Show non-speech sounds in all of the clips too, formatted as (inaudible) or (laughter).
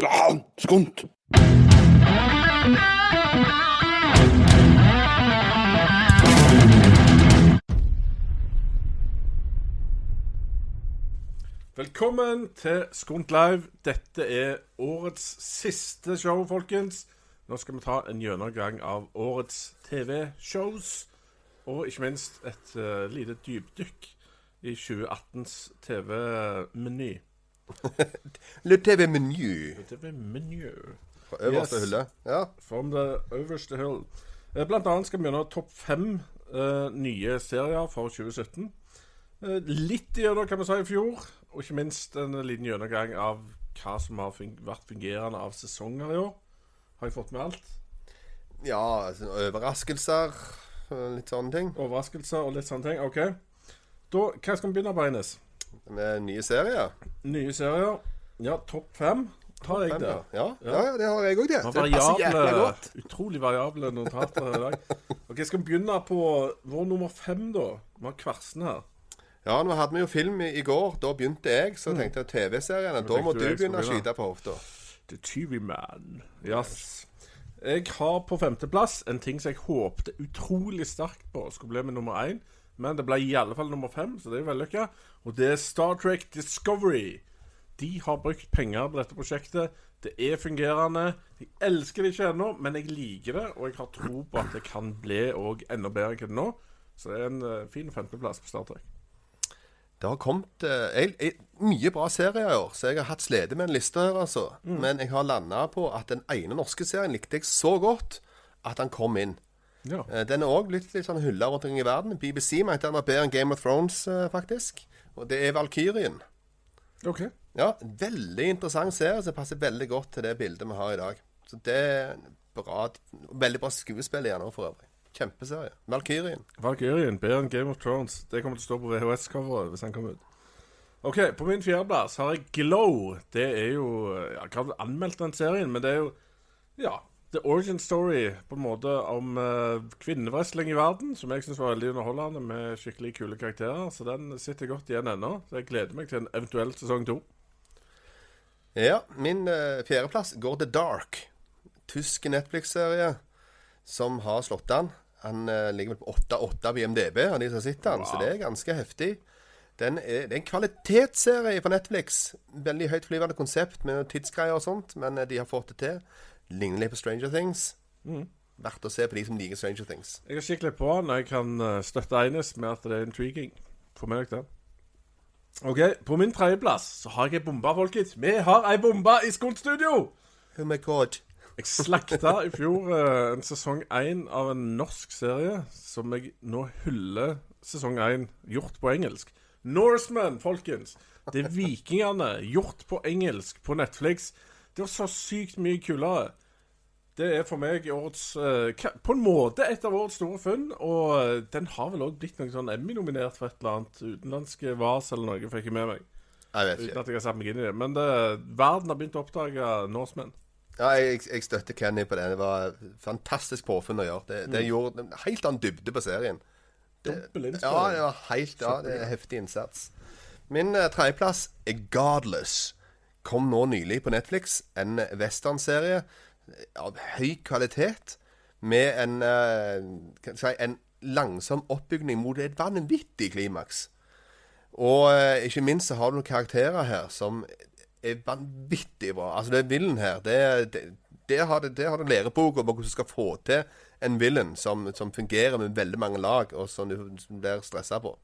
Ja, skunt. Velkommen til Skunt Live. Dette er årets siste show, folkens. Nå skal vi ta en gjennomgang av årets TV-shows. Og ikke minst et uh, lite dypdykk i 2018s TV-meny. Le TV-meny. TV Menu. Fra øverste Yes. hylle. Ja. From the overste hill. Eh, Blant annet skal vi gjennom topp fem uh, nye serier for 2017. Uh, litt gjennom hva vi sa i fjor, og ikke minst en liten gjennomgang av hva som har fun vært fungerende av sesonger i år. Har jeg fått med alt? ja sånn overraskelser. Litt sånne ting. Overraskelser og litt sånne ting. OK. Da, hva skal vi begynne på, Eines? Med nye serier. Nye serier. Ja, topp fem har jeg Fem, der. ja. Ja, ja, det har jeg òg, det. Det Det var passer jævla godt. utrolig variable notater her i dag. (laughs) Ok, Skal vi begynne på vår nummer fem, da? Vi har Kvarsen her. Ja, nå hadde vi jo film i, i går. Da begynte jeg. Så tenkte jeg TV-seriene. Da må du begynne å skyte på hofta. The TV Man. Yes. Jeg har på femteplass en ting som jeg håpte utrolig sterkt på skulle bli med nummer én. Men det ble i alle fall nummer fem, så det er vellykka. Og det er Star Trek Discovery. De har brukt penger på dette prosjektet. Det er fungerende. Jeg elsker det ikke ennå, men jeg liker det. Og jeg har tro på at det kan bli og enda bedre enn nå. Så det er en uh, fin femteplass på Star Trek. Det har kommet uh, jeg, jeg, mye bra serier i år, så jeg har hatt slede med en liste her, altså. Mm. Men jeg har landa på at den ene norske serien likte jeg så godt at han kom inn. Ja. Eh, Den er òg litt, litt sånn hylla rundt omkring i verden. BBC mente den var bedre enn Game of Thrones, eh, faktisk. Og det er Valkyrien. OK. Ja, veldig interessant serie som passer veldig godt til det bildet vi har i dag. Så det er bra Veldig bra skuespill igjen òg, for øvrig. Kjempeserie. Valkyrien. Valkyrien, bedre enn Game of Thrones. Det kommer til å stå på VHS-coveret hvis den kommer ut. OK, på min fjerdeplass har jeg Glow. Det er jo Jeg har anmeldt den serien, men det er jo Ja. The origin story på en måte om uh, kvinnewrestling i verden, som jeg syns var veldig underholdende, med skikkelig kule karakterer. Så den sitter godt igjen ennå. Så jeg gleder meg til en eventuell sesong to. Ja, min uh, fjerdeplass går til Dark. Tysk Netflix-serie som har slått an. Han uh, ligger vel på 8-8 på IMDb, av de som sitter wow. så det er ganske heftig. Den er, det er en kvalitetsserie på Netflix. Veldig høytflyvende konsept med tidsgreier og sånt, men eh, de har fått det til. Ligner litt på Stranger Things. Verdt å se på de som liker Stranger Things. Jeg har skikkelig på den, jeg kan eh, støtte Eines med at det er intriguing. For meg, det. OK, på min tredjeplass så har jeg ei bombe, folkens. Vi har ei bombe i Skolstudio! Oh my god. Jeg slakta i fjor uh, en sesong én av en norsk serie som jeg nå hyller sesong én, gjort på engelsk. Norseman, folkens. Det er vikingene, gjort på engelsk på Netflix. Det var så sykt mye kulere. Det er for meg årets eh, På en måte et av årets store funn. Og eh, den har vel òg blitt noe sånn Emmy-nominert for et eller annet utenlandske Vars eller noe, fikk jeg med meg. Jeg vet Uten ikke. at jeg har satt meg inn i det. Men det, verden har begynt å oppdage norsemenn. Ja, jeg, jeg støtter Kenny på det. Det var fantastisk påfunn å gjøre. Det, det gjorde en helt annen dybde på serien. Det, Ja, ja, det var helt Ja, det er heftig innsats. Min uh, tredjeplass er Godless. Kom nå nylig på Netflix. En westernserie av høy kvalitet. Med en, eh, si, en langsom oppbygning mot et vanvittig klimaks. Og eh, ikke minst så har du noen karakterer her som er vanvittig bra. Altså, det villain her, det, er- det, det har det, det har du læreboka om hvordan du skal få til en villain som, som fungerer med veldig mange lag, og som du blir stressa på.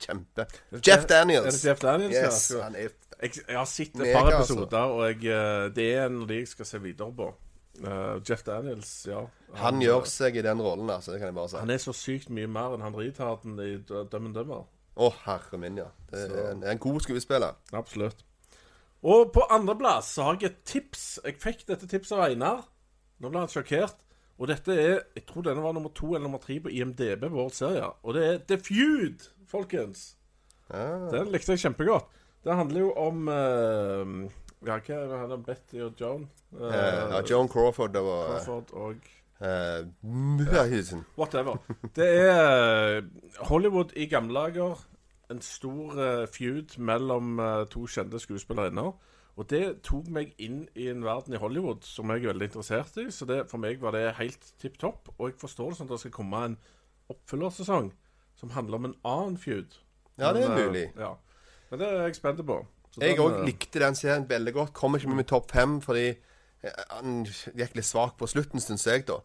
Kjempe. Jeff Daniels. Er det Jeff Daniels? Yes, ja. er Jeg, jeg har sett et par altså. episoder, og jeg, eh, det er en av de jeg skal se videre på. Eh, Jeff Daniels, ja. Han gjør seg i den rollen, altså. Det kan jeg bare si. Han er så sykt mye mer enn han Ritarden i Dømmen Dømmer. Å, oh, herre min, ja. Det er en, en god skuespiller. Absolutt. Og på andreplass så har jeg et tips. Jeg fikk dette tipset av Einar. Nå ble han sjokkert. Og dette er Jeg tror denne var nummer to eller nummer tre på IMDb på årets serie. Og det er The Feud, folkens. Ah. Den likte jeg kjempegodt. Det handler jo om eh, Ja, hva er det han Betty og Joan? Eh, Eh, ja, Joan Crawford og Crawford og eh, Uh, Whatever. Det er eh, Hollywood i gamle. En stor uh, feud mellom uh, to kjente skuespillerinner. Og det tok meg inn i en verden i Hollywood som jeg er veldig interessert i. Så det, for meg var det helt tipp topp. Og jeg forstår det sånn at det skal komme en oppfølgersesong som handler om en annen feud. Ja, det er Men, eh, mulig. Ja. Men det er jeg spent på. Jeg òg eh, likte den serien veldig godt. Kom ikke med min topp fem fordi eh, han gikk litt svak på slutten, syns jeg. da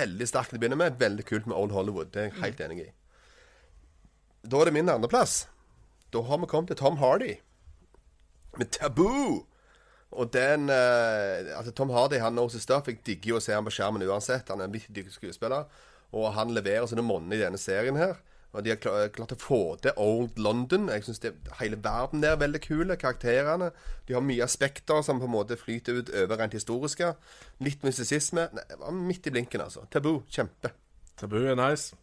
Veldig sterk til å begynne med. Veldig kult med Old Hollywood. Det er jeg helt enig i. Da er det min andreplass. Da har vi kommet til Tom Hardy med Taboo. Og den eh, Altså, Tom Hardy han knows his stuff. Jeg digger jo å se han på skjermen uansett. Han er en viktig skuespiller. Og han leverer sine monner i denne serien her. Og de har klart å få til Old London. Jeg synes Hele verden der er veldig kule. Karakterene. De har mye aspekter som på en måte flyter ut over rent historiske. Litt mystisisme. Nei, midt i blinken, altså. Tabu. Kjempe. Tabu er nice.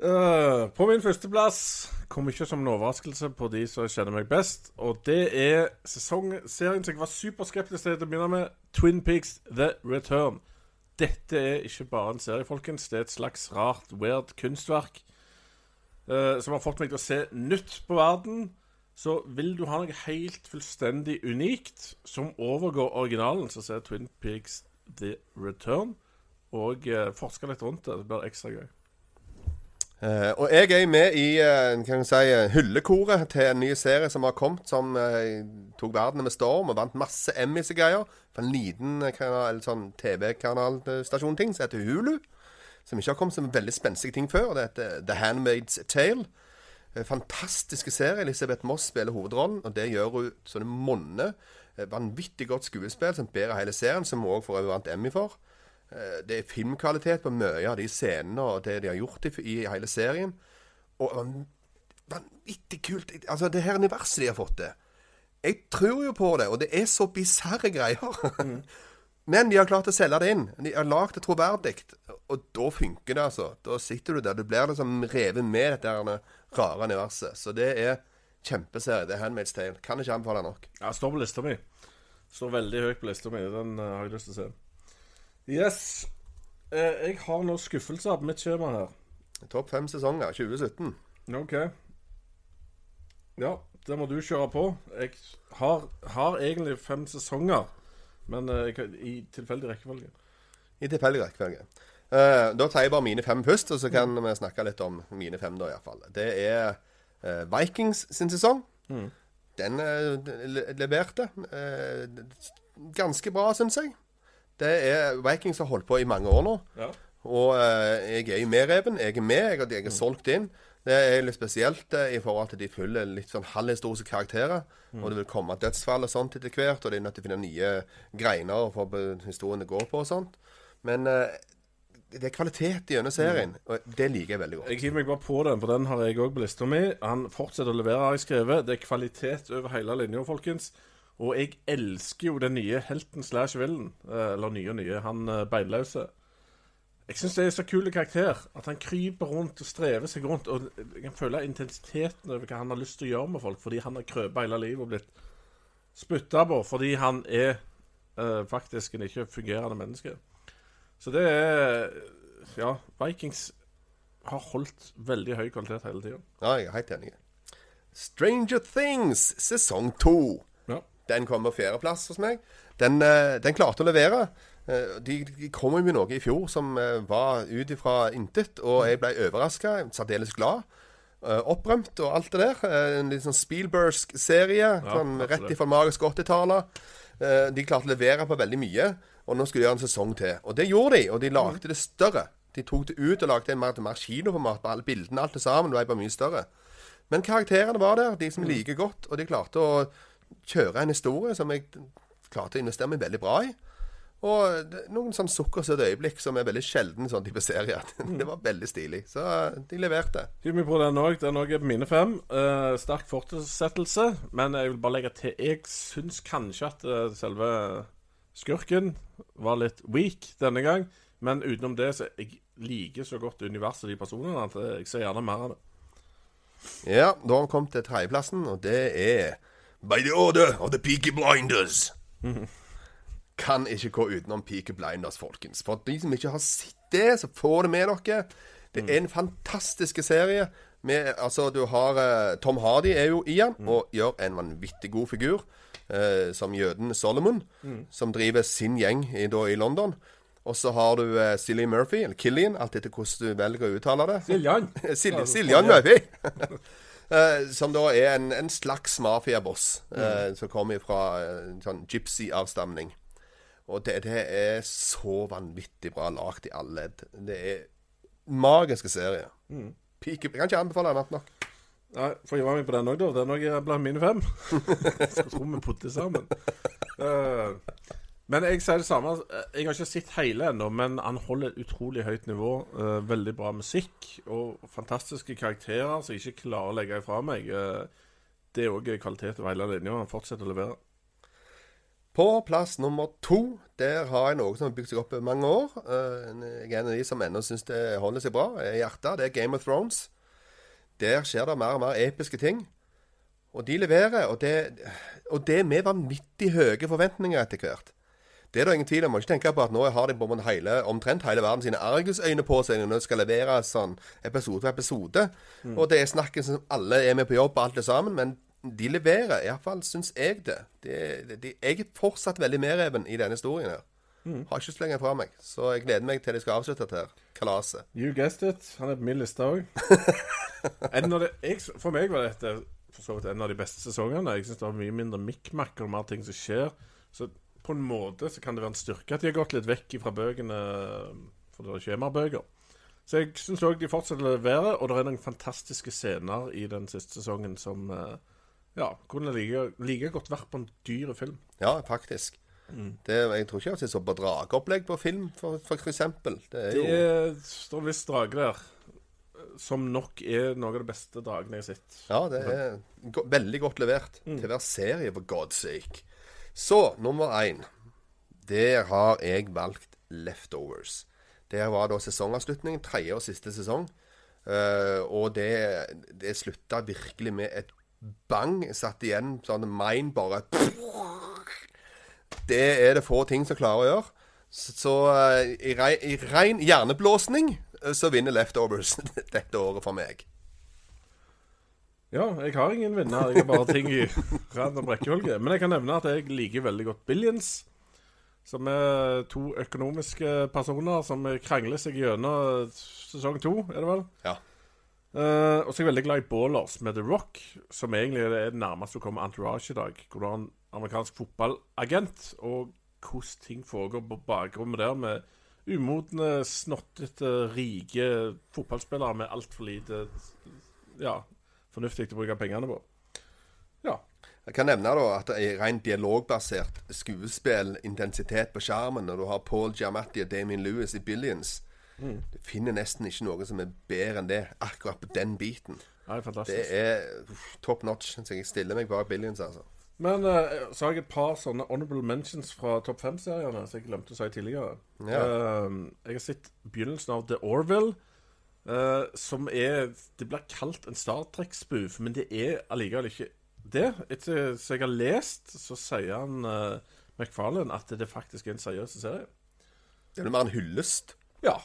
Uh, på min førsteplass kom ikke som en overraskelse på de som kjenner meg best. Og det er sesongserien som jeg var superskeptisk til å begynne med. Twin Peaks The Return. Dette er ikke bare en serie, folkens. Det er et slags rart, weird kunstverk eh, som har fått meg til å se nytt på verden. Så vil du ha noe helt fullstendig unikt som overgår originalen, så ser Twin Peaks The Return. Og uh, forske litt rundt det. Det blir ekstra gøy. Eh, og jeg er med i uh, si, eh, hyllekoret til en ny serie som har kommet, som uh, tok verden med storm og vant masse Emmys og greier. For en liten sånn TV-kanalstasjon-ting som heter Hulu. Som ikke har kommet som veldig spenstig ting før. Det heter The Handmaid's Tale. Fantastiske serie. Elisabeth Moss spiller hovedrollen, og det gjør hun så det monner. Vanvittig godt skuespill som bærer hele serien, som hun òg for øvrig vant Emmy for. Eh, Det er filmkvalitet på mye av de scenene og det de har gjort i, i hele serien. Og van- vanvittig kult. Altså, det her universet de har fått til. Jeg tror jo på det, og det er så bisarre greier. (laughs) Men de har klart å selge det inn. De har lagd det troverdig. Og da funker det, altså. Da sitter du der. Du blir liksom revet med dette her rare universet. Så det er kjempeserie. Det er Handmaid's Tale. Kan ikke anbefale nok. Ja, står på lista mi. Står veldig høyt på lista mi. Den eh, har jeg lyst til å se. Yes. Eh, jeg har noen skuffelser på mitt skjema her. Topp fem sesonger 2017. OK. Ja, det må du kjøre på. Jeg har, har egentlig fem sesonger, men eh, i tilfeldig rekkefølge. I tilfeldig rekkefølge. Eh, da tar jeg bare mine fem først, og så kan vi snakke litt om mine fem, da iallfall. Det er eh, Vikings sin sesong. Den eh, le- leverte. eh, ganske bra, syns jeg. Det er Vikings har holdt på i mange år nå. Ja. Og eh, jeg er i medreven. Jeg er med. Jeg, jeg er solgt inn. Det er litt spesielt eh, i forhold til de følger litt sånn halvhistoriske karakterer. Og det vil komme dødsfall og sånt etter hvert, og de er nødt til å finne nye greiner for historien det går på og sånt. Men eh, det er kvalitet gjennom serien, og det liker jeg veldig godt. Jeg hiver meg bare på den, for den har jeg òg på lista mi. Han fortsetter å levere, har jeg skrevet. Det er kvalitet over hele linja, folkens. Og jeg elsker jo den nye helten slash villen. eh, Eller nye og nye. Han eh, beinløse. Jeg syns det er så kul karakter. At han kryper rundt og strever seg rundt. Og jeg kan føle intensiteten over hva han har lyst til å gjøre med folk, fordi han har krøpet hele livet og blitt spytta på fordi han er eh, faktisk en ikke fungerende menneske. Så det er Ja, Vikings har holdt veldig høy kvalitet hele tida. Ja, jeg er helt enig. Stranger Things sesong to. Ja. Den kom på fjerdeplass hos meg. Den, eh, den klarte å levere. Eh, De, de kom jo med noe i fjor som eh, var ut ifra intet, og jeg ble overraska. Særdeles glad. Opprømt og alt det der. En litt sånn Spielbergsk serie. sånn rett ifra magisk 80-tallet. Eh, De klarte å levere på veldig mye, og nå skulle de gjøre en sesong til. Og det gjorde de, og de lagde det større. De tok det ut og lagde en mer, mer kinoformat på alle bildene. Alt det sammen ble bare mye større. Men karakterene var der, de som liker godt, og de klarte å kjøre en historie som jeg klarte å investere meg veldig bra i. Og noen sånn sukkersøte øyeblikk som er veldig sjelden sånn type serier. (laughs) Det var veldig stilig. Så eh, de leverte. Hiv meg på den òg. Den òg er på mine fem. Uh, sterk fortsettelse. Men jeg vil bare legge til Jeg syns kanskje at eh, selve skurken var litt weak denne gang. Men utenom det så jeg liker så godt universet de personene at jeg ser gjerne mer av det. Ja, da har vi kommet til tredjeplassen, og det er By the order of the Peaky Blinders. (laughs) Kan ikke gå utenom Peaky Blinders, folkens. For de som ikke har sett det, så får det med dere. Det er en fantastisk serie. Med, altså, du har eh, Tom Hardy er jo i den, og gjør en vanvittig god figur. eh, som jøden Solomon, som driver sin gjeng i, da, i London. Og så har du eh, Silly Murphy, eller Killian, alt etter hvordan du velger å uttale det. Siljan. Sil Siljan Murphy. (laughs) (laughs) Eh, som da er en, en slags mafiaboss, eh, som kommer fra en sånn gypsy-avstamning. Og det, det er så vanvittig bra lagd i alle ledd. Det er magiske serier. Peak, jeg kan ikke anbefale annet nok. Nei, Får var med på den òg, da. Den òg blant mine fem. (laughs) Skal tro vi putter sammen. Eh, men jeg sier det samme. Jeg har ikke sett hele ennå, men han holder et utrolig høyt nivå. Uh, veldig bra musikk og fantastiske karakterer som jeg ikke klarer å legge ifra meg. Uh, det er òg kvalitet over hele linja. Han fortsetter å levere. På plass nummer to, der har jeg noe som har bygd seg opp i mange år. Eh, Jeg er en av de som ennå syns det holder seg bra i hjertet. Det er Game of Thrones. Der skjer det mer og mer episke ting. Og de leverer, og det, og det med vanvittig høye forventninger etter hvert. Det er det ingen tvil om. Man må ikke tenke på at nå har de på en hele, omtrent hele verden sine argusøyne på seg når de skal levere sånn episode for episode. Og det er snakken som alle er med på jobb og alt det sammen, men de leverer. Iallfall syns jeg det. De, de, de, jeg er fortsatt veldig medreven i denne historien her. Har ikke så lenge fra meg. Så jeg gleder meg til de skal avslutte dette her. Kalaset. You guessed it. Han er på min liste òg. (laughs) for meg var dette for så vidt en av de beste sesongene. Jeg syns det var mye mindre mikk-makk og mer ting som skjer. Så på en måte så kan det være en styrke at de har gått litt vekk fra bøkene, for det er skjemabøker. Så jeg syns òg de fortsetter å levere, og det er noen fantastiske scener i den siste sesongen som eh, ja, kunne like, like godt vært på en dyr film. Ja, faktisk. Det, jeg tror ikke jeg har sett så på drageopplegg på film, for, for eksempel. Det er jo Det står visst drage der, som nok er noe av det beste dragene jeg har sett. Ja, det er go veldig godt levert til hver serie, for God's sake. Så, nummer én. Der har jeg valgt Leftovers. Der var da sesongavslutning, tredje og siste sesong. Uh, og det, det slutta virkelig med et bang. Satt igjen sånn mind bare Det er det få ting som klarer å gjøre. Så, så uh, i, rei, i rein hjerneblåsning uh, så vinner Leftovers (laughs) dette året for meg. Ja, jeg har ingen vinner. Jeg har bare ting i random rekkefølge. Men jeg kan nevne at jeg liker veldig godt Billions. Som er to økonomiske personer som krangler seg gjennom sesong to, er det vel? Ja. Uh, og så er jeg veldig glad i Ballers med The Rock, som egentlig er det nærmeste du kommer Entourage i dag. Hvor du har en amerikansk fotballagent, og hvordan ting foregår på bakrommet der med umodne, snottete, rike fotballspillere med altfor lite ja, fornuftig å bruke pengene på. Ja. Jeg kan nevne da at det er rent dialogbasert skuespill-intensitet på skjermen når du har Paul Giamatti og Damien Lewis i Billions. Du finner nesten ikke noe som er bedre enn det akkurat på den biten. Det er Det er uff, top notch. Så jeg stiller meg bak Billions, altså. Men uh, så har jeg et par sånne honorable mentions fra topp fem-seriene som jeg glemte å si tidligere. Ja. Uh, jeg har sett begynnelsen av The Orville, eh, som er Det blir kalt en Star Trek-spoof, men det er allikevel ikke det. Etter som jeg har lest, så sier han uh, McFarlane at det faktisk er en seriøs serie. Det er mer en hyllest. Ja.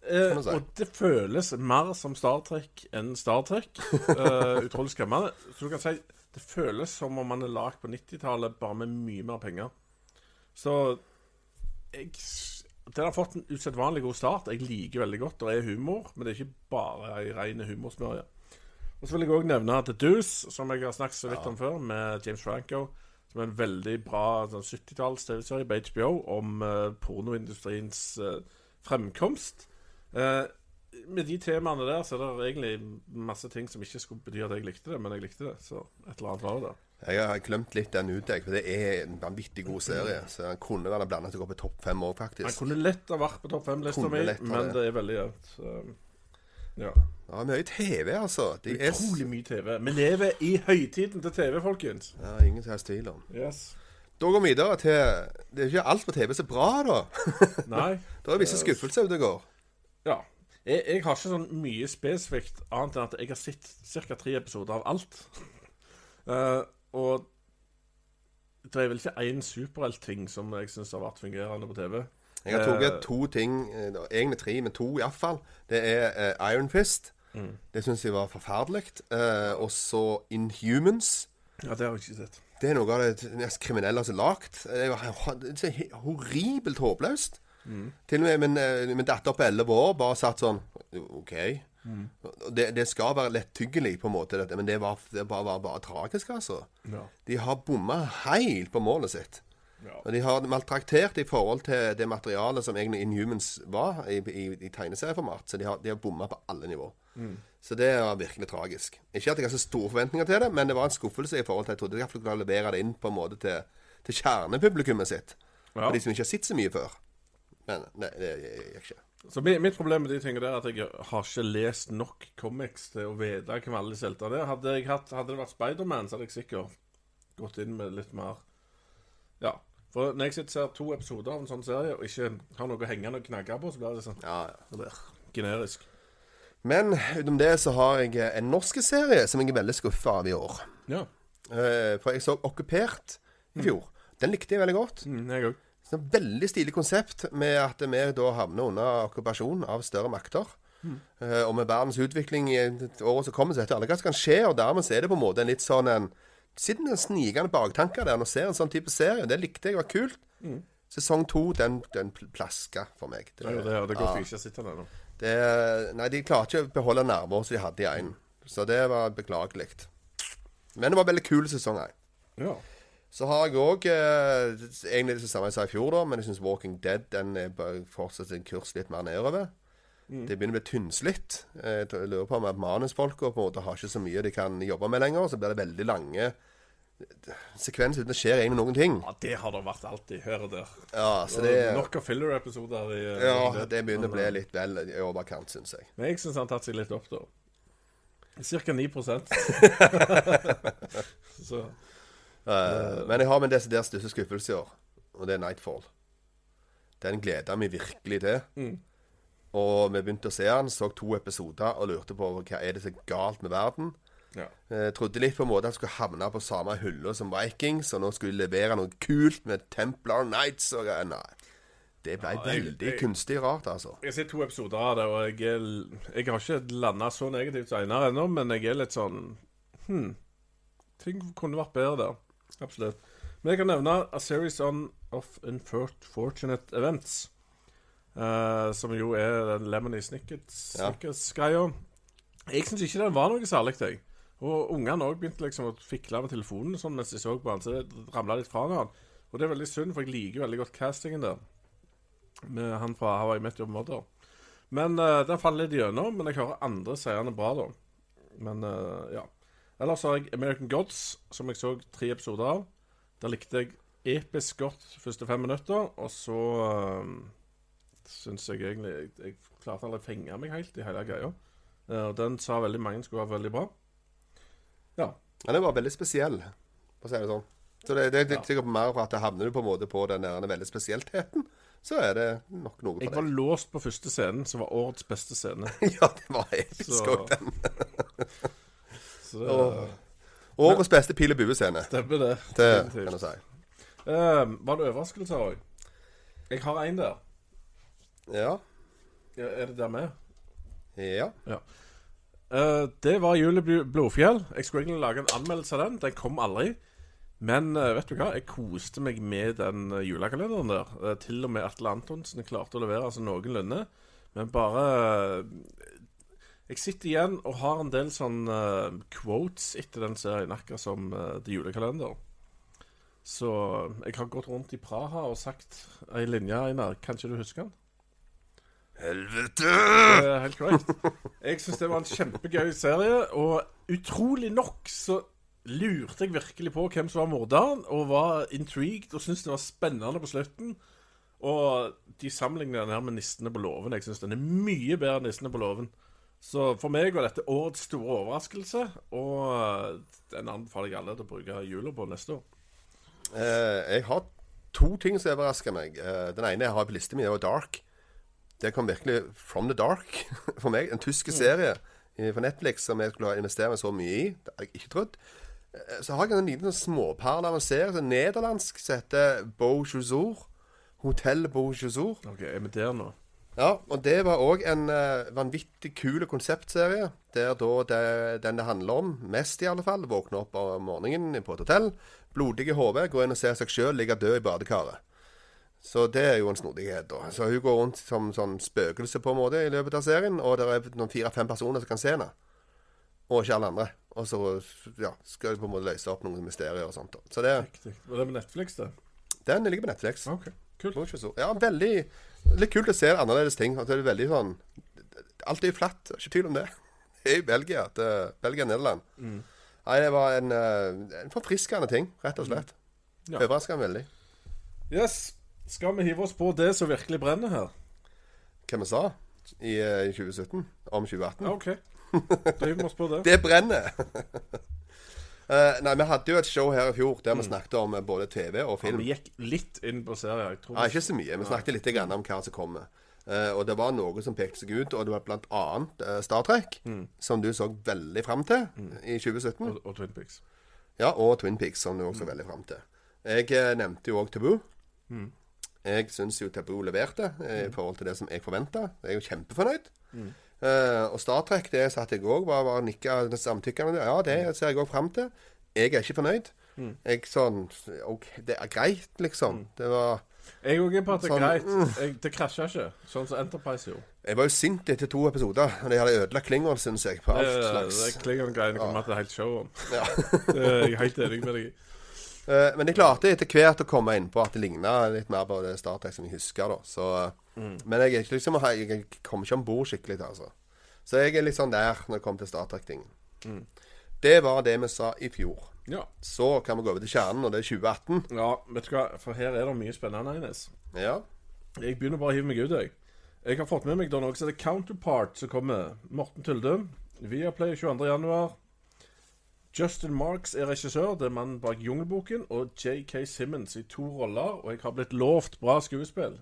Eh, si. og det føles mer som Star Trek enn Star Trek. (laughs) Eh, utrolig skremmende. Så du kan si det føles som om man er lagd på 90-tallet, bare med mye mer penger. Så jeg Den har fått en usedvanlig god start. Jeg liker veldig godt. Det er humor, men det er ikke bare ei rein humorsmørje. Og så vil jeg òg nevne The Deuce, som jeg har snakket så vidt om før, med James Franco. Som er en veldig bra sånn 70-talls TV-serie på HBO om uh, pornoindustriens uh, fremkomst. Uh, med de temaene der så er det egentlig masse ting som ikke skulle bety at jeg likte det, men jeg likte det. Så et eller annet var det. Jeg har glemt litt den ut, for det er en vanvittig god serie. Så den kunne være blanda til å gå på topp fem Han faktisk. kunne lett ha vært på topp fem-lista mi, men det. det er veldig jevnt. Ja. Ja, mye TV, altså. De Utrolig mye TV. Vi lever i høytiden til TV, folkens. ja, ingen som helst tvil om. Yes. Da går vi videre til Det er ikke alt på TV som er bra, da. (laughs) Nei. da er visse skuffelser ute og går. Ja. Jeg, jeg har ikke sånn mye spesifikt annet enn at jeg har sett ca. tre episoder av alt. (laughs) Eh, og det er vel ikke én superheltting som jeg syns har vært fungerende på TV. Jeg har tatt Eh, to ting, eh, egentlig tre, men to iallfall. Det er eh, Iron Fist. Mm. Det syns jeg var forferdelig. Og så Inhumans. Ja, det har jeg ikke sett. Det er noe av det mest kriminelle som er lagd. Det er så horribelt håpløst. Til og med min, min datter på 11 år bare satt sånn OK. Og Det, det skal være lettyggelig, på en måte, dette, men det, var, det bare, var bare tragisk, altså. Ja. De har bomma helt på målet sitt. Ja. Og de har maltraktert i forhold til det materialet som egentlig Inhumans var i, i, i tegneserieformat. Så de har, de har bomma på alle nivå. Så det var virkelig tragisk. Ikke at jeg har så store forventninger til det, men det var en skuffelse i forhold til Jeg trodde de kunne levere det inn på en måte til, til kjernepublikummet sitt. Ja. For de som ikke har sett så mye før. Men nei, det gikk ikke. Så Mitt problem med de tingene der er at jeg har ikke lest nok comics til å vite hvem alle disse heltene er. Hadde, jeg hatt, hadde det vært Spiderman, så hadde jeg sikkert gått inn med litt mer Ja. For når jeg sitter og ser to episoder av en sånn serie og ikke har noe hengende og knagge på, så blir det sånn Ja, ja. generisk. Men utenom det så har jeg en norsk serie som jeg er veldig skuffa av i år. Ja. Uh, For jeg så Okkupert i fjor. Den likte jeg veldig godt. Mm, jeg òg. Så et veldig stilig konsept med at vi da havner under okkupasjon av større makter. Eh, og med verdens utvikling i året som kommer, så vet du alle hva som kan skje. Og dermed så er det på en måte en litt sånn en Sitter med en snikende baktanker der når ser en sånn type serie. Det likte jeg var kult. Sesong to, den, den plaska for meg. Det, Det er det, det går ikke å sitte der nå. det, nei, de klarte ikke å beholde nerver som de hadde i én. Så det var beklagelig. Men det var veldig kul sesong én. Ja. Så har jeg òg eh, Egentlig det samme jeg sa i fjor, da, men jeg syns Walking Dead den er sin en kurs litt mer nedover. Det begynner å bli tynnslitt. Eh, Jeg lurer på om at manusfolka på en måte har ikke så mye de kan jobbe med lenger. Så blir det veldig lange eh, sekvenser uten det skjer egentlig noen ting. ja, det har det vært alltid, her og der. Ja, så det Nok av filler-episoder eh, Ja, det begynner å bli eh, litt vel i overkant, syns jeg. Men jeg syns han har tatt seg litt opp, da. Cirka 9 (laughs) Så Eh, men jeg har min desidert største skuffelse i år, og det er Nightfall. Den gleda meg virkelig til. Og vi begynte å se den, så to episoder og lurte på hva er det som er galt med verden. ja. Jeg trodde litt på en måte at jeg skulle havne på samme hylla som Vikings, og nå skulle jeg levere noe kult med Templar Nights og. Nei. Det ble Ja, jeg- veldig jeg- kunstig rart, altså. Jeg har sett to episoder av det, og jeg, jeg har ikke landa så negativt som Einar ennå, men jeg er litt sånn Hm. Ting kunne vært bedre der. Absolutt. Men jeg kan nevne A Series on of Unfortunate Events. Uh, som jo er den Lemony Snickets Ja. Jeg syns ikke den var noe særlig, jeg. Og ungene òg begynte liksom å fikle med telefonen sånn mens de så på den, så det ramla litt fra han. Og det er veldig synd, for jeg liker veldig godt castingen der med han fra How I Met Your Mother. Men uh, den faller litt gjennom, men jeg hører andre sier han er bra, da. Men uh, ja. Ellers har jeg American Gods, som jeg så tre episoder av. Der likte jeg episk godt første fem minutter, og så um, syns jeg egentlig Jeg, jeg klarte aldri å fenge meg helt i hele greia. Eh, og den sa veldig mange skulle være veldig bra. Ja. Den var veldig spesiell, for å si det sånn. Så det, det, det er sikkert mer for at det havner du på en måte på den der veldig spesieltheten. så er det nok noe Jeg var deg. låst på første scenen, som var årets beste scene. (laughs) ja, det var episk òg, den. (laughs) Så det Åh. Årets beste pil og bue-scene. stemmer, det. Det kan du si. Um, var det overraskelser òg? Jeg har en der. Ja. Ja, Er det der med? Ja. Eh, det var Julie Blodfjell. Jeg skulle egentlig lage en anmeldelse av den. Den kom aldri. Men uh, vet du hva? Jeg koste meg med den eh, julekalenderen der. Uh, til og med Atle Antonsen klarte å levere altså noenlunde. Men bare Jeg sitter igjen og har en del sånn uh, quotes etter den serien, akkurat som uh, The Julekalender. Så jeg har gått rundt i Praha og sagt ei linje, Einar. Kanskje du husker den? Helvete! Er helt korrekt. Jeg syns det var en kjempegøy serie, og utrolig nok så lurte jeg virkelig på hvem som var morderen, og var intrigued og syntes det var spennende på slutten. Og de sammenligner den her med 'Nissene på låven'. Jeg syns den er mye bedre enn 'Nissene på låven'. Så for meg var dette årets store overraskelse, og den anbefaler jeg alle til å bruke jula på neste år. Eh, jeg har to ting som overrasker meg. Eh, den ene jeg har på lista mi, er Dark. Det kom virkelig from the dark (laughs) for meg. En tysk serie i- på Netflix som jeg skulle investere meg så mye i. Det hadde jeg ikke trodd. Eh, Så har jeg en liten sånn småperle av en serie som er nederlandsk som heter Beau Jour. Hotell Beau Jour. Ok, Er vi der nå? Ja, og det var òg en eh, vanvittig kul konseptserie. Der da det, den det handler om, mest i alle fall, våkner opp om morgenen på et hotell. Blodige hode, går inn og ser seg sjøl ligge død i badekaret. Så det er jo en snodighet, da. Så hun går rundt som sånn spøkelse på en måte i løpet av serien, og det er noen fire-fem personer som kan se henne. Og ikke alle andre. Og så ja, skal de på en måte løse opp noen mysterier og sånt. da. Så det, Riktig. Var det på Netflix, det? den ligger på Netflix. OK. Kult. Var Ja, veldig Litt kult å se annerledes ting. At det er veldig sånn Alt er jo flatt. Ikke tvil om det. (laughs) Det er jo Belgia. Det er Belgia Nederland. Nei, det var en, eh, en forfriskende ting, rett og slett. Ja. Overraskende veldig. Yes. Skal vi hive oss på det som virkelig brenner her? Hva vi sa i eh, 2017 om 2018. Ja, OK. Da hiver vi oss på det. (laughs) Det brenner! (laughs) Eh, nei, vi hadde jo et show her i fjor der vi snakket om eh, både TV og film. Vi gikk litt inn på serier. Jeg tror Nei, ikke så mye. Vi snakket litt grann om hva som kommer. Uh, og det var noe som pekte seg ut, og det var blant annet eh, Star Trek, som du så veldig fram til i 2017. og, og Twin Peaks. Ja, og Twin Peaks, som du også så veldig fram til. Jeg nevnte jo òg Taboo. Jeg syns jo Taboo leverte eh, i forhold til det som jeg forventa. Jeg er jo kjempefornøyd. Eh, og Star Trek, det satt jeg òg, var, var nikka samtykkende. Ja, det ser jeg òg fram til. Jeg er ikke fornøyd. Jeg sånn OK, det er greit, liksom. Det var Jeg òg er på at det er Sånn, greit. Jeg, det krasja ikke, sånn som Enterprise gjorde. Jeg var jo sint etter to episoder. De hadde ødelagt Klingon, syns jeg. På alt Det, slags. det Klingon-greiene kommer til et helt show om. (laughs) Ja. Det er jeg helt enig med deg i. Eh, Men jeg klarte etter hvert å komme inn på at det ligna litt mer på det Star Trek som jeg husker. da Så, Men jeg er ikke liksom Jeg kommer ikke om bord skikkelig, altså. Så jeg er litt sånn der når det kommer til Star Trek-tingen. Det var det vi sa i fjor. Ja. Så kan vi gå over til kjernen, og det er 2018. ja, vet du hva, for her er det mye spennende, Ines. Ja. Jeg begynner bare å hive meg ut, jeg. Jeg har fått med meg da noe som heter Counterpart, som kommer. Morten Tylde. Viaplay 22.1. Justin Marks er regissør. Det er mannen bak Jungelboken. Og JK Simmons i to roller. Og jeg har blitt lovt bra skuespill.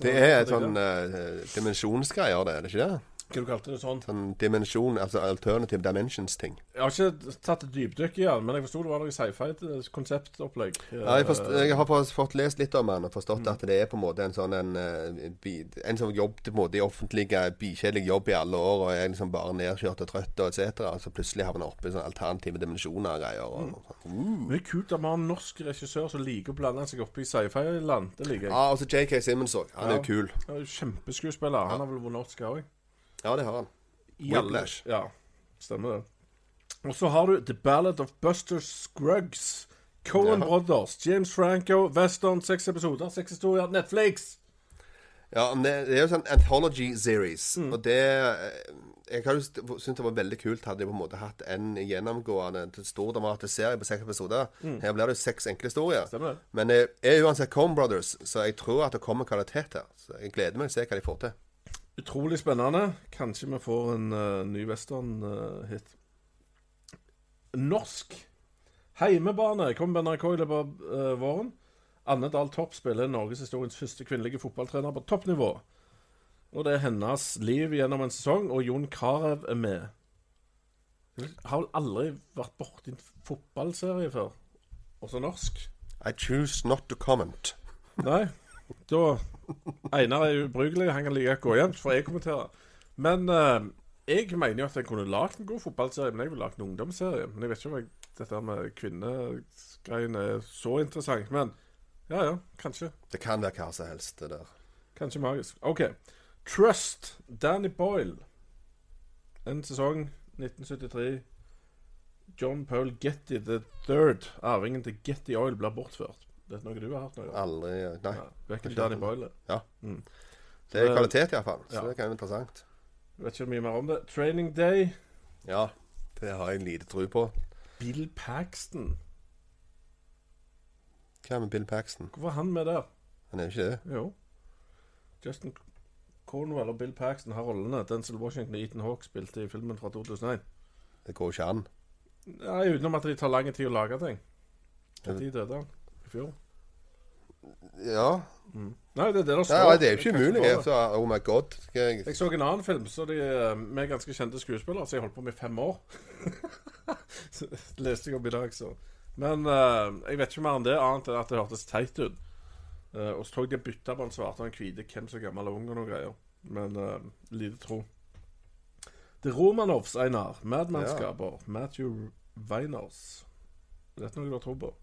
Det er et sånn uh, dimensjonsgreier, det, er det ikke det? Hva du kalte det sånn? Sånn dimensjon, altså alternative dimensions-ting. Jeg har ikke tatt et dypdykk i den, men jeg forsto det var noe sci-fi-konseptopplegg. Ja, jeg, forst, jeg har fått, lest litt om den og forstått at det er på en måte en sånn en, eh, en som jobbet på en måte i offentlige, bikjedelig jobb i alle år og er liksom bare nedkjørt og trøtt og etc. Og så plutselig havner oppe i sånne alternative dimensjoner og greier. Og, sånn. Men det er kult at vi har en norsk regissør som liker å blande seg opp i sci-fi-land. Det liker jeg. Ja, og så JK Simmons òg. Han er jo kul. Er Kjempeskuespiller. Han har vel vunnet Oscar òg. Ja, det har han. Whiplash. Ja, stemmer det. Og så har du The Ballad of Buster Scruggs. Cohen Ja. Brothers, James Franco, Western, seks episoder, seks historier, Netflix. Ja, det, det er jo sånn anthology series, og det eh, Jeg jo syntes det var veldig kult hadde de på en måte hatt en gjennomgående stor dramatisk serie på seks episoder. Her blir det jo seks enkle historier. Men det er uansett Coen Brothers, så jeg tror at det kommer kvalitet her. Så jeg gleder meg til å se hva de får til. Utrolig spennende. Kanskje vi får en uh, ny western-hit. Norsk heimebane kommer på NRK i løpet av uh, våren. Anne Dahl Topp spiller norgeshistoriens første kvinnelige fotballtrener på toppnivå. Og det er hennes liv gjennom en sesong, og Jon Carew er med. Jeg har aldri vært borti en fotballserie før. Også norsk. I choose not to comment. Nei. Da Einar er ubrukelig. Han kan like godt gå hjem, får jeg kommentere. Men eh, jeg mener jo at jeg kunne lagd en god fotballserie, men jeg ville lagd en ungdomsserie. Men jeg vet ikke om jeg, dette med kvinnegreiene er så interessant. Men ja, ja. Kanskje. Det kan være hva som helst, det der. Kanskje magisk. OK. Trust. Danny Boyle. En sesong 1973. John Paul Getty the Third, arvingen til Getty Oil, blir bortført. Det er noe du har hørt noe om? Aldri Nei. Ja, vet ikke Danny Boyle er. Det er kvalitet, iallfall. Så Ja. det kan være interessant. Jeg vet ikke mye mer om det. Training Day. Ja. Det har jeg en lite tro på. Bill Paxton. Hva med Bill Paxton? Hvorfor er han med der? Han er jo ikke det. Jo. Justin Cornwell og Bill Paxton har rollene. Denzil Washington og Ethan Hawke spilte i filmen fra 2001. Det går ikke an. Nei, Utenom at de tar lang tid å lage ting. Når døde han? I fjor? Ja. Nei, det er det der står. Ja, det er jo ikke umulig. Så, oh my god. Jeg, Jeg så en annen film så de, eh, med ganske kjente skuespillere, så jeg holdt på med i fem år. (laughs) Det leste jeg om i dag, så. Men uh, jeg vet ikke mer enn det, annet enn at det hørtes teit ut. Uh, og så tok de bytta på en svarte og en hvite, hvem som er gammel og ung og noe greier. Men uh, lite tro. The Romanovs, Einar. Madmannskaper. Matthew Weiners. Er dette noe du har tro på?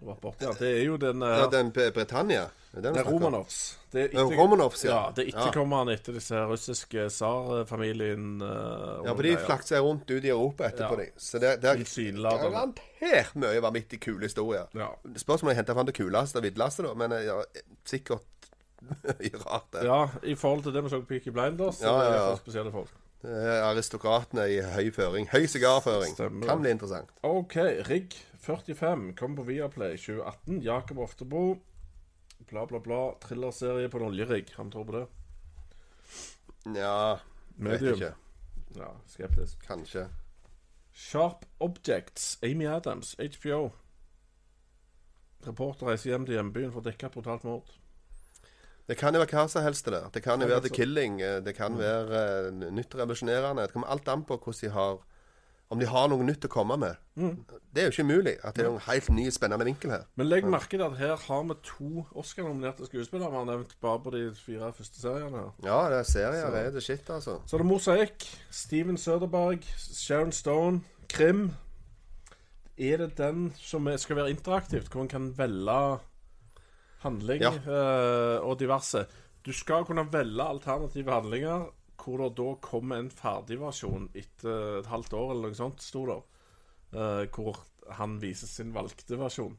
Var. Det er jo den eh, Ja, den Britannia? Det er? Romanovs. Det er, etter, Romanovs, ja. ja. Det er etterkommerne etter disse russiske tsarfamilien. Uh, Ja, for de flakser rundt ut i Europa etterpå, Ja. de. Så det, det er garantert mye vanvittig kule historier. Ja. Spørsmålet er henta fram det kuleste og villeste, da. Men ja, sikkert (laughs) mye rart, det. ja, i forhold til det vi så på Peaky Blinders, så Ja, ja, ja. spesielle folk. Er aristokratene i høy føring. Høy sigarføring. Kan bli interessant. OK, Rigg 45 kom på Viaplay 2018. Jakob Oftebro. Bla, bla, bla. Thrillerserie på en oljerigg. Han tror på det. Nja Vet ikke. Ja, skeptisk. Kanskje. Sharp Objects. Amy Adams. HBO. Reporter reiser hjem til hjembyen for å dekke et brutalt mord. Det kan jo være hva som helst, det der. Det kan jo være The. Killing. eh, Det kan være uh, nytt revolusjonerende. Det kommer alt an på hvordan de har Om de har noe nytt å komme med. Det er jo ikke umulig at det er noen helt ny, spennende vinkel her. Men legg merke til at her har vi to Oscar-nominerte skuespillere. Vi har nevnt bare på de fire første seriene. Ja, det er serier. Det er det shit, altså. Så er det Mosaikk, Steven Søderberg, Sharon Stone, Krim. Er det den som er- skal være interaktivt, hvor en kan velge handling Ja. uh, og diverse? Du skal kunne velge alternative handlinger, hvor det da kommer en ferdigversjon etter et halvt år, eller noe sånt, sto det. Uh, hvor han viser sin valgte versjon.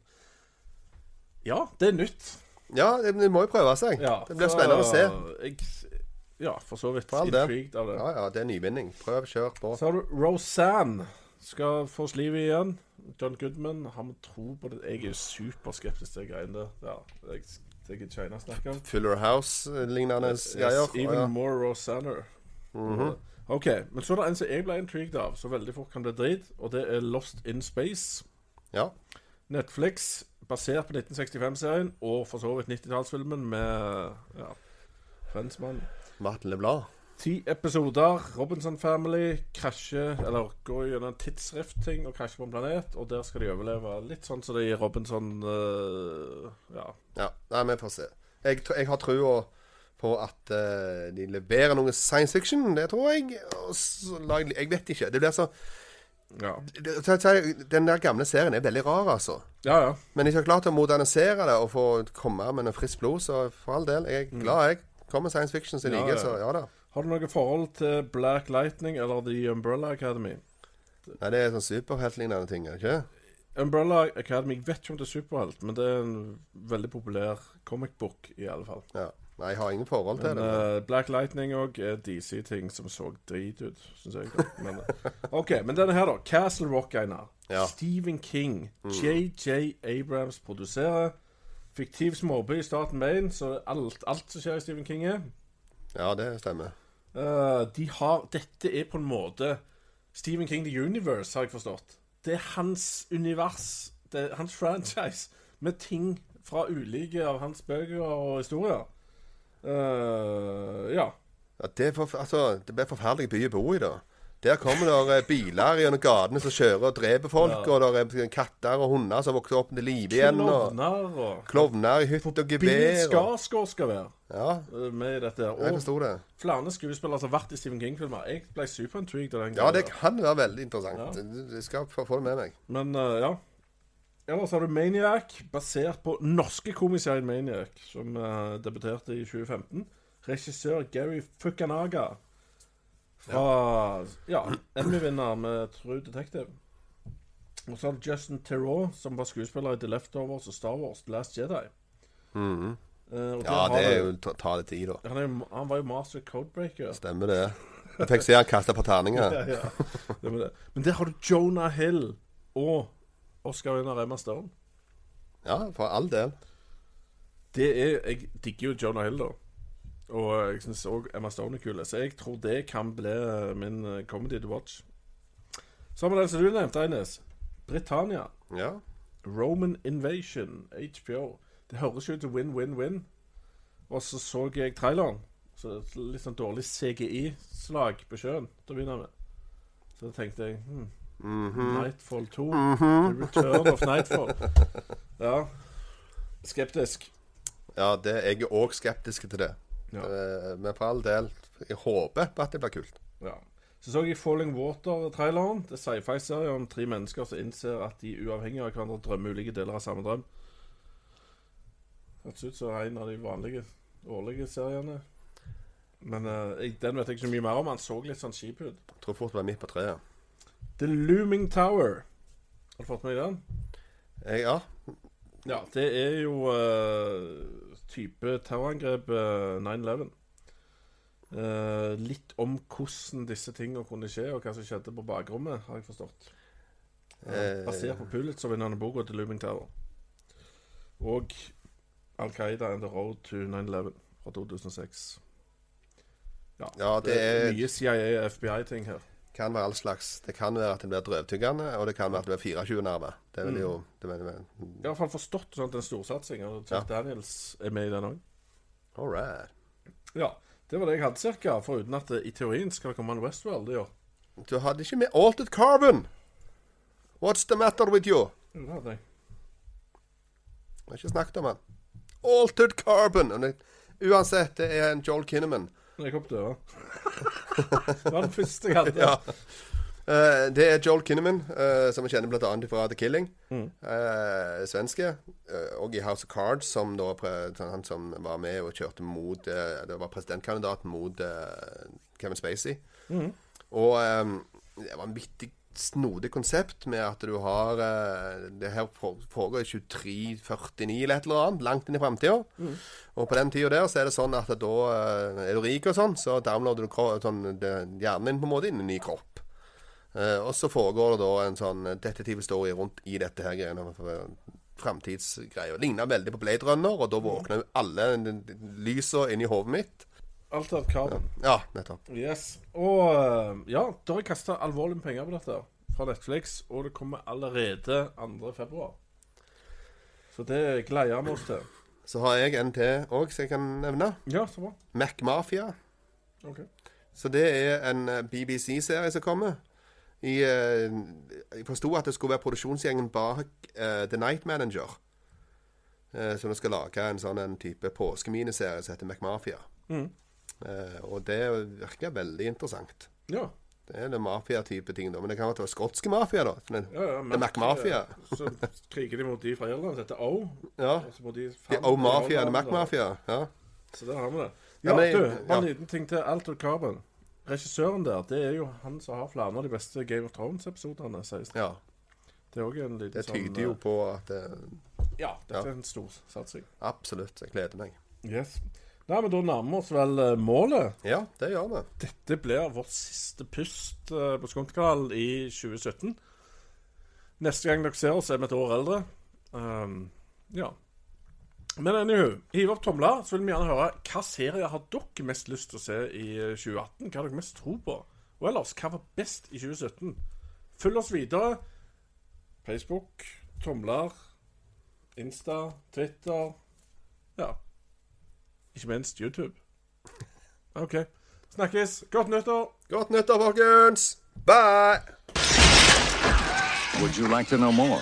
Ja, det er nytt. Ja, det, må jo prøve seg. Ja, det blir så spennende å se. Jeg, ja, for så vidt intrigued av det. Ja, ja, det er nyvinning. Prøv, kjør på. Så har du Roseanne. Skal få livet igjen. John Goodman. Har vi tro på det? Jeg er jo superskeptisk til greiene der. Ja, jeg, det er China snakker om. Fuller House-lignende greier. Yes, even Ja. more Rosanner. OK. Men så er det en som jeg ble intrigued av, så veldig fort kan bli drit, og det er Lost in Space. ja. Netflix, basert på 1965-serien, og for så vidt 90-tallsfilmen med ja, Frensmann. Martin LeBlanc. Ti episoder. Robinson Family krasjer Eller går gjennom en tidsrift-ting og krasjer på en planet. Og der skal de overleve. Litt sånn som det i Robinson uh, Ja. Ja, nei, vi får se. Jeg, jeg har trua på at uh, de leverer noe science fiction. Det tror jeg. Så jeg, jeg vet ikke. Det blir så Ja, Den der gamle serien er veldig rar, altså. ja. ja. Men de har klart å modernisere det og få komme med noe friskt blod, så for all del. Jeg er glad, jeg. Kommer science fiction som jeg liker, så ja da. Har du noe forhold til Black Lightning eller The Umbrella Academy? Nei, det er sånn superheltlignende ting, ikke? Umbrella Academy Jeg vet ikke om det er superhelt, men det er en veldig populær comic book, i alle fall. Ja. Nei, jeg har ingen forhold til Men det. Uh, Black Lightning òg er DC-ting som så drit ut, syns jeg. Men, eh, OK, men denne her, da. Castle Rock, Einar. Ja. Stephen King. JJ Abrams produserer. Fiktiv småby i staten Maine, så alt, alt som skjer i Stephen King, er. Ja, det stemmer. Eh, de har Dette er på en måte Stephen King The Universe, har jeg forstått. Det er hans univers. Det er hans (laughs) franchise med ting fra ulike av hans bøker og historier. Uh, ja. Ja, det, er for, altså, det blir forferdelig by å bo i, da. Der kommer det eh, biler gjennom gatene som kjører og dreper folk, og det er katter og hunder som vokser opp til live igjen. Og Klovner og klovner i hytt og gevær. Bill Skarsgård skal være Ja, eh, med i dette. jeg Og forsto det. flere skuespillere som har vært i Stephen King-filmer. Jeg ble superintrigued av den. Ja, det kan være veldig interessant. Jeg skal få det med meg. Men uh, ja. Ellers har du Maniac, basert på norske komiserien Maniac, som uh, debuterte i 2015. Regissør Gary Fukunaga. Fra ja, Emmy-vinner med True Detective. Og så har du Justin Theroux, som var skuespiller i The Leftovers og Star Wars The Last Jedi. Mm -hmm. uh, Ja, det er jo ta, det tid, da. han, jo- han var jo master codebreaker. Stemmer det. Jeg fikk se han kaste på terninger. (laughs) Ja, ja. Det. Men der har du Jonah Hill og Oscar-vinner Emma Stone. Ja, for all del. Det er Jeg digger jo Jonah Hill, da. Og jeg syns òg Emma Stone er kul. Så jeg tror det kan bli eh, min eh, comedy to watch. Så har vi den som du nevnte, Eines. Britannia. Ja. Roman Invasion. HBO. Det høres jo ut til win-win-win. Og så så jeg traileren. Så litt sånn dårlig CGI-slag på sjøen til å begynne med. Så da tenkte jeg hmm, Mhm. Nightfall 2. The Return of Nightfall. (laughs) Ja. Skeptisk. Ja, det, jeg er òg skeptisk til det. Ja. Eh, Men for all del, jeg håper på at det blir kult. Ja. Så så jeg Falling Water-traileren. Det er sci-fi-serie om tre mennesker som innser at de uavhengig av hverandre drømmer ulike deler av samme drøm. Hørtes ut som en av de vanlige årlige seriene. Men uh, den vet jeg ikke så mye mer om. Han så litt sånn kjip ut. Jeg tror fort det var midt på treet. The Looming Tower. Har du fått med deg den? Jeg, ja. Ja, det er jo eh, type terrorangrep eh, 9-11. Uh, litt om hvordan disse tingene kunne skje, og hva som skjedde på bakrommet, har jeg forstått. Uh, basert på Pulitzer-vinnende boka til Looming Tower. Og Al Qaida and the Road to 9-11 fra 2006. Ja, Ja, det er- mye CIA og FBI-ting her. Kan være all slags. Det kan være at det blir drøvtyggende, og det kan være at det blir 24 nerver. Det vil jo det vil, har i hvert fall forstått sånn at det er en storsatsing, og Jack Daniels er med i den òg. All right. Ja, det var det jeg hadde cirka, foruten at det, i teorien skal det komme en Westworld i år. Du hadde ikke med Altered Carbon. What's the matter with you? Det hadde jeg. Jeg har ikke snakket om den. Altered Carbon. Uansett, det er en Joel Kinnaman. Når jeg kom døra. det var den første jeg hadde. Ja. Uh, det er Joel Kinnaman, uh, som vi kjenner bl.a. fra The Killing. Eh, svenske. eh, og i House of Cards, som da han som var med og kjørte mot Det var presidentkandidaten mot Kevin Spacey. Og um, det var en vittig snodig konsept med at du har eh, Det her foregår i 2349 eller et eller annet, langt inn i framtida. Og på den tida der så er det sånn at da eh, er du rik og sånn, så downloader du sånn, hjernen din på en måte inn i en ny kropp. Eh, og så foregår det da en sånn detektivhistorie rundt i dette her greiene. Framtidsgreier. Ligner veldig på Blade Runner, og da våkner jo alle lysa inni hodet mitt. Alt av Carbon. Ja, nettopp. Yes. Og eh, ja, da har jeg kasta alvorlig med penger på dette fra Netflix, og det kommer allerede 2. februar. Så det gleder vi oss til. Så har jeg en til òg som jeg kan nevne. Ja, så bra. Mac Mafia. Okay. Så det er en eh, BBC-serie som kommer. I, eh, jeg forsto at det skulle være produksjonsgjengen bak uh, The Night Manager. Uh, som skal lage en sånn en type påskeminiserie som heter McMafia. Mm. Eh, og det virker veldig interessant. Ja. Det er det mafia-type ting, da. Men det kan være skotske mafia, da. Men, ja, ja det er Mac-mafia. Så kriger de mot de fra Irland. Dette er O. Ja. De O Mafia, eller Mac-mafia. Ja. Så der har vi det. Ja, men- du, bare en liten ting til Alter Carbon. Regissøren der, det er jo han som har flere av de beste Game of Thrones-episodene. sies det. ja. Det er òg en liten Det sånn tyder jo på at det, Ja, dette Ja. er en stor satsing. Absolutt. Jeg gleder meg. Yes. Nei, men da nærmer vi oss vel eh, målet. Ja, det gjør vi. Dette blir vårt siste pust eh, på Skontekanalen i 2017. Neste gang dere ser oss, er vi et år eldre. Um, ja. Men anywho, hiv opp tomler, så vil vi gjerne høre hva serier har dere mest lyst til å se i eh, 2018? Hva har dere mest tro på? Og ellers, hva var best i 2017? Følg oss videre. Facebook, tomler, Insta, Twitter Ja. Ikke minst YouTube. OK. Snakkes. Godt nyttår. Godt nyttår, folkens! Bye! Would you like to know more?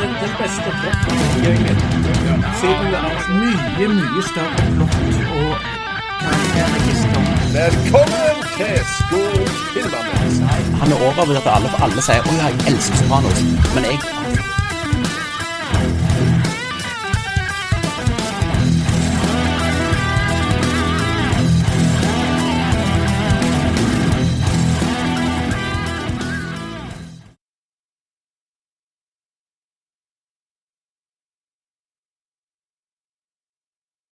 den beste plottet. Siden det er mye, mye større plott og karakterregister. Velkommen til Skog. Han er overbevist at alle, for alle sier 'Å ja, jeg elsker Sopranos'. Men jeg